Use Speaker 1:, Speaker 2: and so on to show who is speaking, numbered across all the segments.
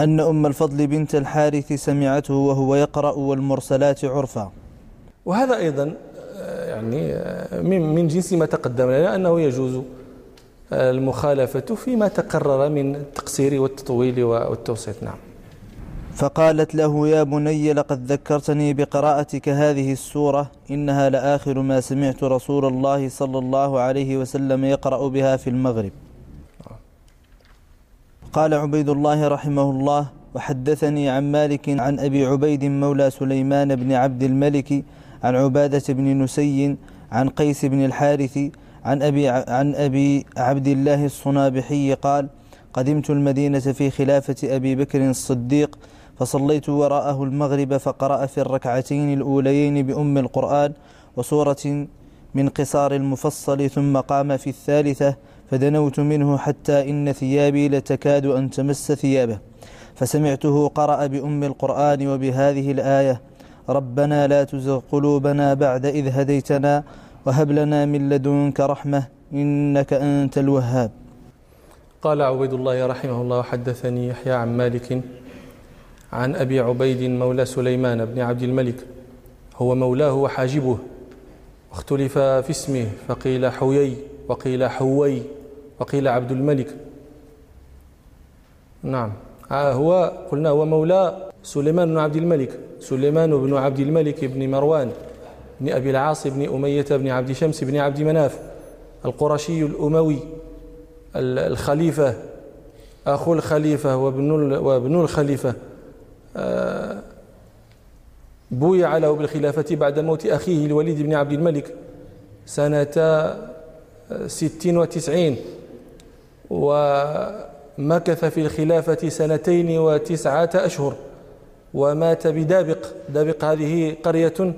Speaker 1: أن أم الفضل بنت الحارث سمعته وهو يقرأ والمرسلات عرفا.
Speaker 2: وهذا أيضا آه، يعني آه، من جنس ما تقدم لنا أنه يجوز المخالفة فيما تقرر من التقصير والتطويل والتوسيط. نعم.
Speaker 1: فقالت له يا بني لقد ذكرتني بقراءتك هذه السورة إنها لآخر ما سمعت رسول الله صلى الله عليه وسلم يقرأ بها في المغرب. قال عبيد الله رحمه الله وحدثني عن مالك عن أبي عبيد مولى سليمان بن عبد الملك عن عبادة بن نسي عن قيس بن الحارث عن أبي, عن أبي عبد الله الصنابحي قال قدمت المدينة في خلافة أبي بكر الصديق فصليت وراءه المغرب فقرأ في الركعتين الأوليين بأم القرآن وسورة من قصار المفصل ثم قام في الثالثة فدنوت منه حتى إن ثيابي لتكاد أن تمس ثيابه. فسمعته قرأ بأم القرآن وبهذه الآية ربنا لا تزغ قلوبنا بعد إذ هديتنا وهب لنا من لدنك رحمة إنك أنت الوهاب.
Speaker 2: قال عبيد الله رحمه الله حدثني يحيى عن مالك عن أبي عبيد مولى سليمان بن عبد الملك هو مولاه وحاجبه واختلف في اسمه فقيل حويي وقيل حوي. وقيل عبد الملك. نعم. آه، هو قلنا هو مولى سليمان بن عبد الملك. سليمان بن عبد الملك بن مروان بن أبي العاص بن أمية بن عبد شمس بن عبد مناف. القرشي الأموي الخليفة أخو الخليفة وابن وابن الخليفة. آه، بويع له بالخلافة بعد موت أخيه الوليد بن عبد الملك سنة ستين وتسعين. ومكث في الخلافة سنتين وتسعة أشهر ومات بدابق. دابق هذه قرية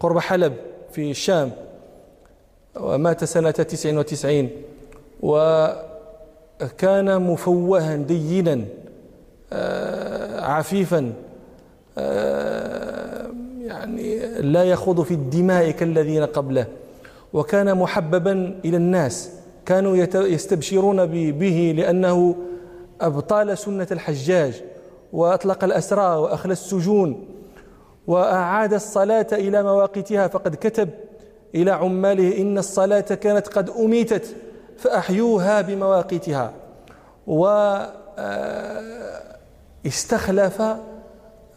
Speaker 2: قرب حلب في الشام. ومات سنة تسع وتسعين. وكان مفوها دينا آه، عفيفا آه، يعني لا يخوض في الدماء كالذين قبله. وكان محببا إلى الناس. كانوا يستبشرون به لأنه أبطال سنة الحجاج وأطلق الأسرى وأخلى السجون وأعاد الصلاة إلى مواقيتها فقد كتب إلى عماله إن الصلاة كانت قد أميتت فأحيوها بمواقيتها واستخلف آه،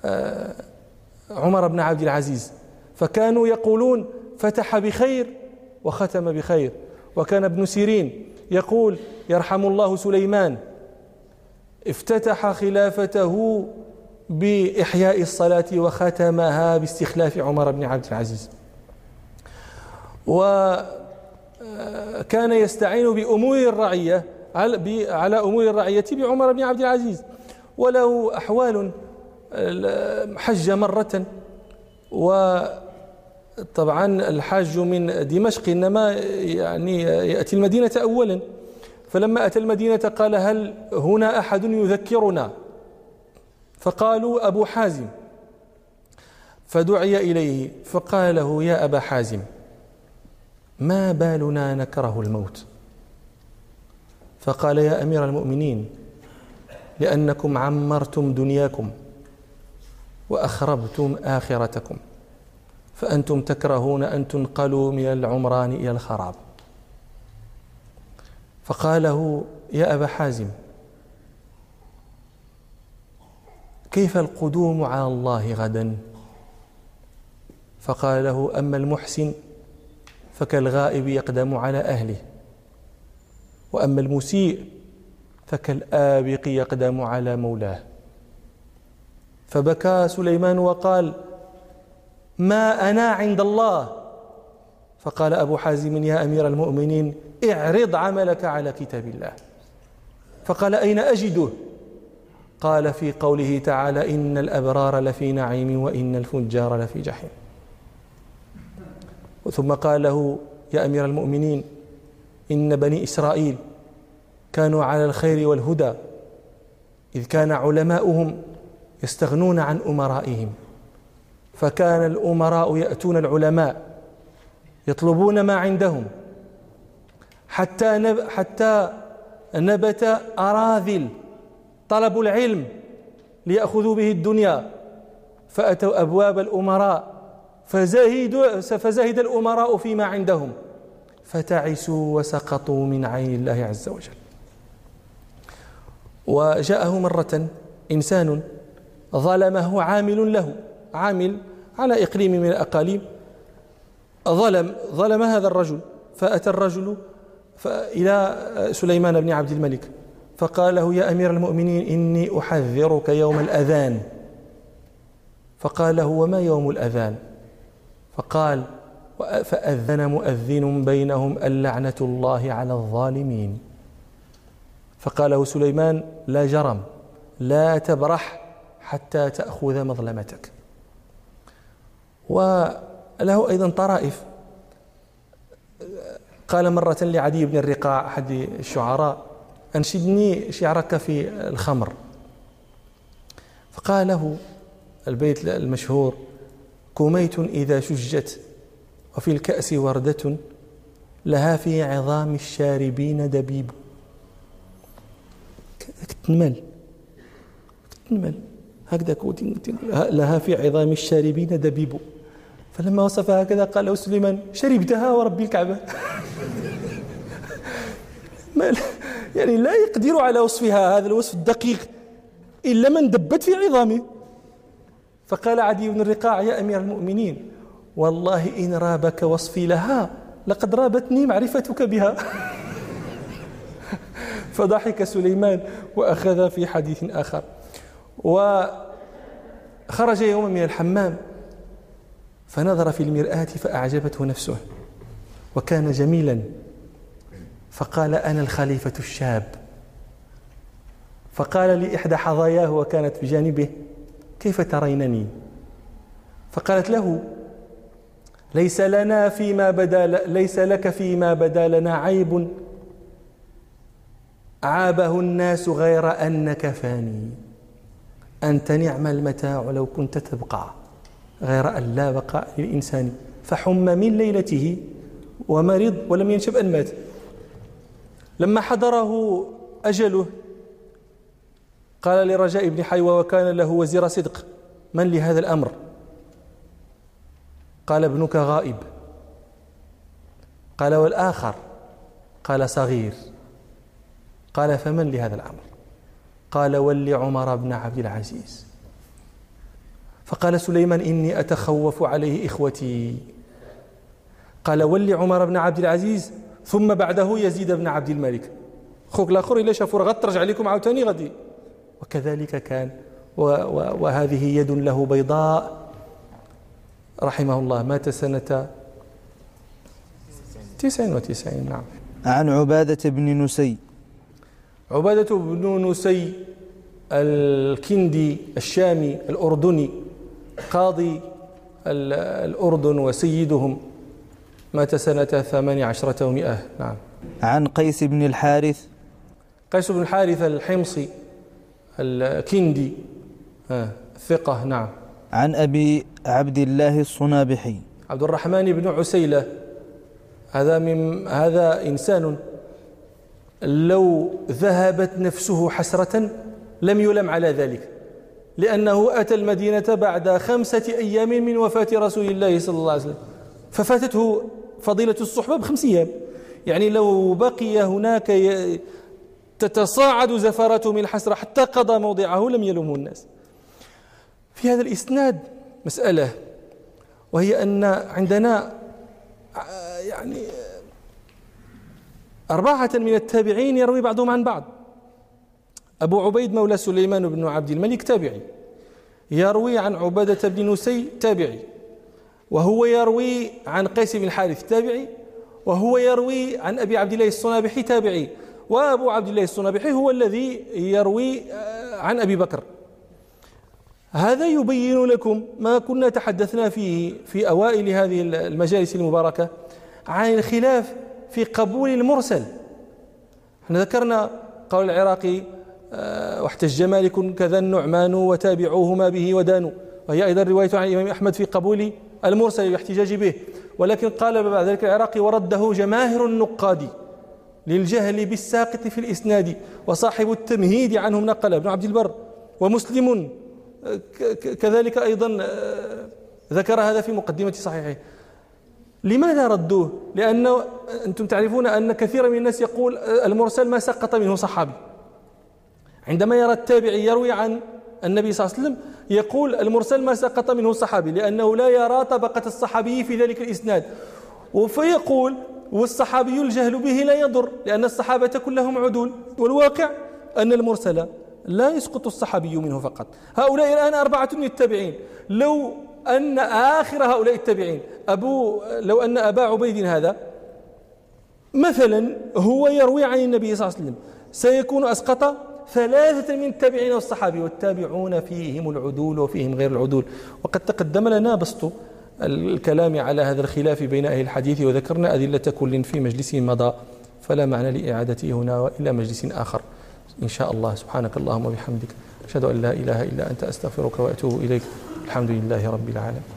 Speaker 2: آه، عمر بن عبد العزيز فكانوا يقولون فتح بخير وختم بخير. وكان ابن سيرين يقول يرحم الله سليمان افتتح خلافته بإحياء الصلاة وختمها باستخلاف عمر بن عبد العزيز. وكان يستعين بأمور الرعية على أمور الرعية بعمر بن عبد العزيز. وله أحوال حج مرة وطبعا الحاج من دمشق إنما يعني يأتي المدينة أولا. فلما أتى المدينة قال هل هنا أحد يذكرنا؟ فقالوا أبو حازم. فدعي إليه فقال له يا أبا حازم ما بالنا نكره الموت؟ فقال يا أمير المؤمنين لأنكم عمرتم دنياكم وأخربتم آخرتكم. فأنتم تكرهون أن تنقلوا من العمران إلى الخراب. فقال له يا أبا حازم كيف القدوم على الله غدا؟ فقال له أما المحسن فكالغائب يقدم على أهله وأما المسيء فكالآبق يقدم على مولاه. فبكى سليمان وقال ما أنا عند الله. فقال أبو حازم يا أمير المؤمنين اعرض عملك على كتاب الله. فقال أين أجده؟ قال في قوله تعالى إن الأبرار لفي نعيم وإن الفجار لفي جحيم. ثم قال له يا أمير المؤمنين إن بني إسرائيل كانوا على الخير والهدى إذ كان علماؤهم يستغنون عن أمرائهم. فكان الأمراء يأتون العلماء يطلبون ما عندهم. حتى حتى نبت أراذل طلب العلم ليأخذوا به الدنيا. فأتوا أبواب الأمراء فزهد, فزهد الأمراء فيما عندهم. فتعسوا وسقطوا من عين الله عز وجل. وجاءه مرة إنسان ظلمه عامل له. عامل على إقليم من الأقاليم. ظلم ظلم هذا الرجل فأتى الرجل إلى سليمان بن عبد الملك فقال له يا أمير المؤمنين إني أحذرك يوم الأذان. فقال له وما يوم الأذان؟ فقال فأذن مؤذن بينهم اللعنة الله على الظالمين. فقال له سليمان لا جرم لا تبرح حتى تأخذ مظلمتك. وله أيضا طرائف. قال مرة لعدي بن الرقاع أحد الشعراء أنشدني شعرك في الخمر. فقال له البيت المشهور كميت إذا شجت وفي الكأس وردة لها في عظام الشاربين دبيب. تنمل تنمل. هكذا لها في عظام الشاربين دبيب. فلما وصف هكذا قال له سليمان شربتها ورب الكعبة. يعني لا يقدر على وصفها هذا الوصف الدقيق إلا من دبت في عظامه. فقال عدي بن الرقاع يا أمير المؤمنين والله إن رابك وصفي لها لقد رابتني معرفتك بها. فضحك سليمان وأخذ في حديث آخر. وخرج يوما من الحمام. فنظر في المرآة فأعجبته نفسه وكان جميلا. فقال أنا الخليفة الشاب. فقال لإحدى حظاياه وكانت بجانبه كيف ترينني؟ فقالت له ليس لنا فيما بدا ليس لك فيما بدا لنا عيب. عابه الناس غير أنك فاني. أنت نعم المتاع لو كنت تبقى. غير أن لا بقاء للإنسان. فحم من ليلته ومرض ولم ينشب أن مات. لما حضره أجله قال لرجاء بن حيوة وكان له وزير صدق. من لهذا الأمر؟ قال ابنك غائب. قال والآخر؟ قال صغير. قال فمن لهذا الأمر؟ قال ول عمر بن عبد العزيز. فقال سليمان إني أتخوف عليه إخوتي. قال ول عمر بن عبد العزيز ثم بعده يزيد بن عبد الملك. خوك الآخر إلا شافوا غد ترجع لكم عاوتاني غادي وكذلك كان. وهذه يد له بيضاء. رحمه الله. مات سنة تسع وتسعين. نعم.
Speaker 1: عن عبادة بن نسي.
Speaker 2: عبادة بن نسي الكندي الشامي الأردني. قاضي الأردن وسيدهم مات سنة ثمان عشرة ومئة. نعم.
Speaker 1: عن قيس بن الحارث.
Speaker 2: قيس بن الحارث الحمصي الكندي. آه ثقة نعم.
Speaker 1: عن أبي عبد الله الصنابحي.
Speaker 2: عبد الرحمن بن عسيلة. هذا من هذا إنسان لو ذهبت نفسه حسرة لم يلم على ذلك. لأنه أتى المدينة بعد خمسة أيام من وفاة رسول الله صلى الله عليه وسلم. ففاتته فضيلة الصحبة بخمس أيام. يعني لو بقي هناك تتصاعد زفرته من الحسرة حتى قضى موضعه لم يلومه الناس. في هذا الإسناد مسألة وهي أن عندنا يعني أربعة من التابعين يروي بعضهم عن بعض. أبو عبيد مولى سليمان بن عبد الملك تابعي يروي عن عبادة بن نسي تابعي وهو يروي عن قيس بن الحارث تابعي وهو يروي عن أبي عبد الله الصنابحي تابعي وأبو عبد الله الصنابحي هو الذي يروي آه، عن أبي بكر. هذا يبين لكم ما كنا تحدثنا فيه في أوائل هذه المجالس المباركة عن الخلاف في قبول المرسل. إحنا ذكرنا قول العراقي واحتج مالك كذا النعمان وتابعوهما به ودانوا. وهي أيضا رواية عن الإمام أحمد في قبول المرسل الاحتجاج به. ولكن قال بعد ذلك العراقي ورده جماهر النقاد للجهل بالساقط في الإسناد وصاحب التمهيد عنهم نقل ابن عبد البر ومسلم كذلك أيضا آه، ذكر هذا في مقدمة صحيحه. لماذا ردوه؟ لأن أنتم تعرفون أن كثير من الناس يقول المرسل ما سقط منه صحابي. عندما يرى التابعي يروي عن النبي صلى الله عليه وسلم يقول المرسل ما سقط منه الصحابي لأنه لا يرى طبقة الصحابي في ذلك الإسناد. وفيقول والصحابي الجهل به لا يضر لأن الصحابة كلهم عدول. والواقع أن المرسل لا يسقط الصحابي منه فقط. هؤلاء الآن أربعة من التابعين. لو أن آخر هؤلاء التابعين أبو لو أن أبا عبيد هذا مثلا هو يروي عن النبي صلى الله عليه وسلم سيكون أسقط ثلاثة من التابعين والصحابي والتابعون فيهم العدول وفيهم غير العدول. وقد تقدم لنا بسط الكلام على هذا الخلاف بين أهل الحديث وذكرنا أدلة كل في مجلس مضى فلا معنى لإعادته هنا وإلى مجلس آخر. إن شاء الله. سبحانك اللهم وبحمدك. أشهد أن لا إله إلا أنت أستغفرك وأتوب إليك. الحمد لله رب العالمين.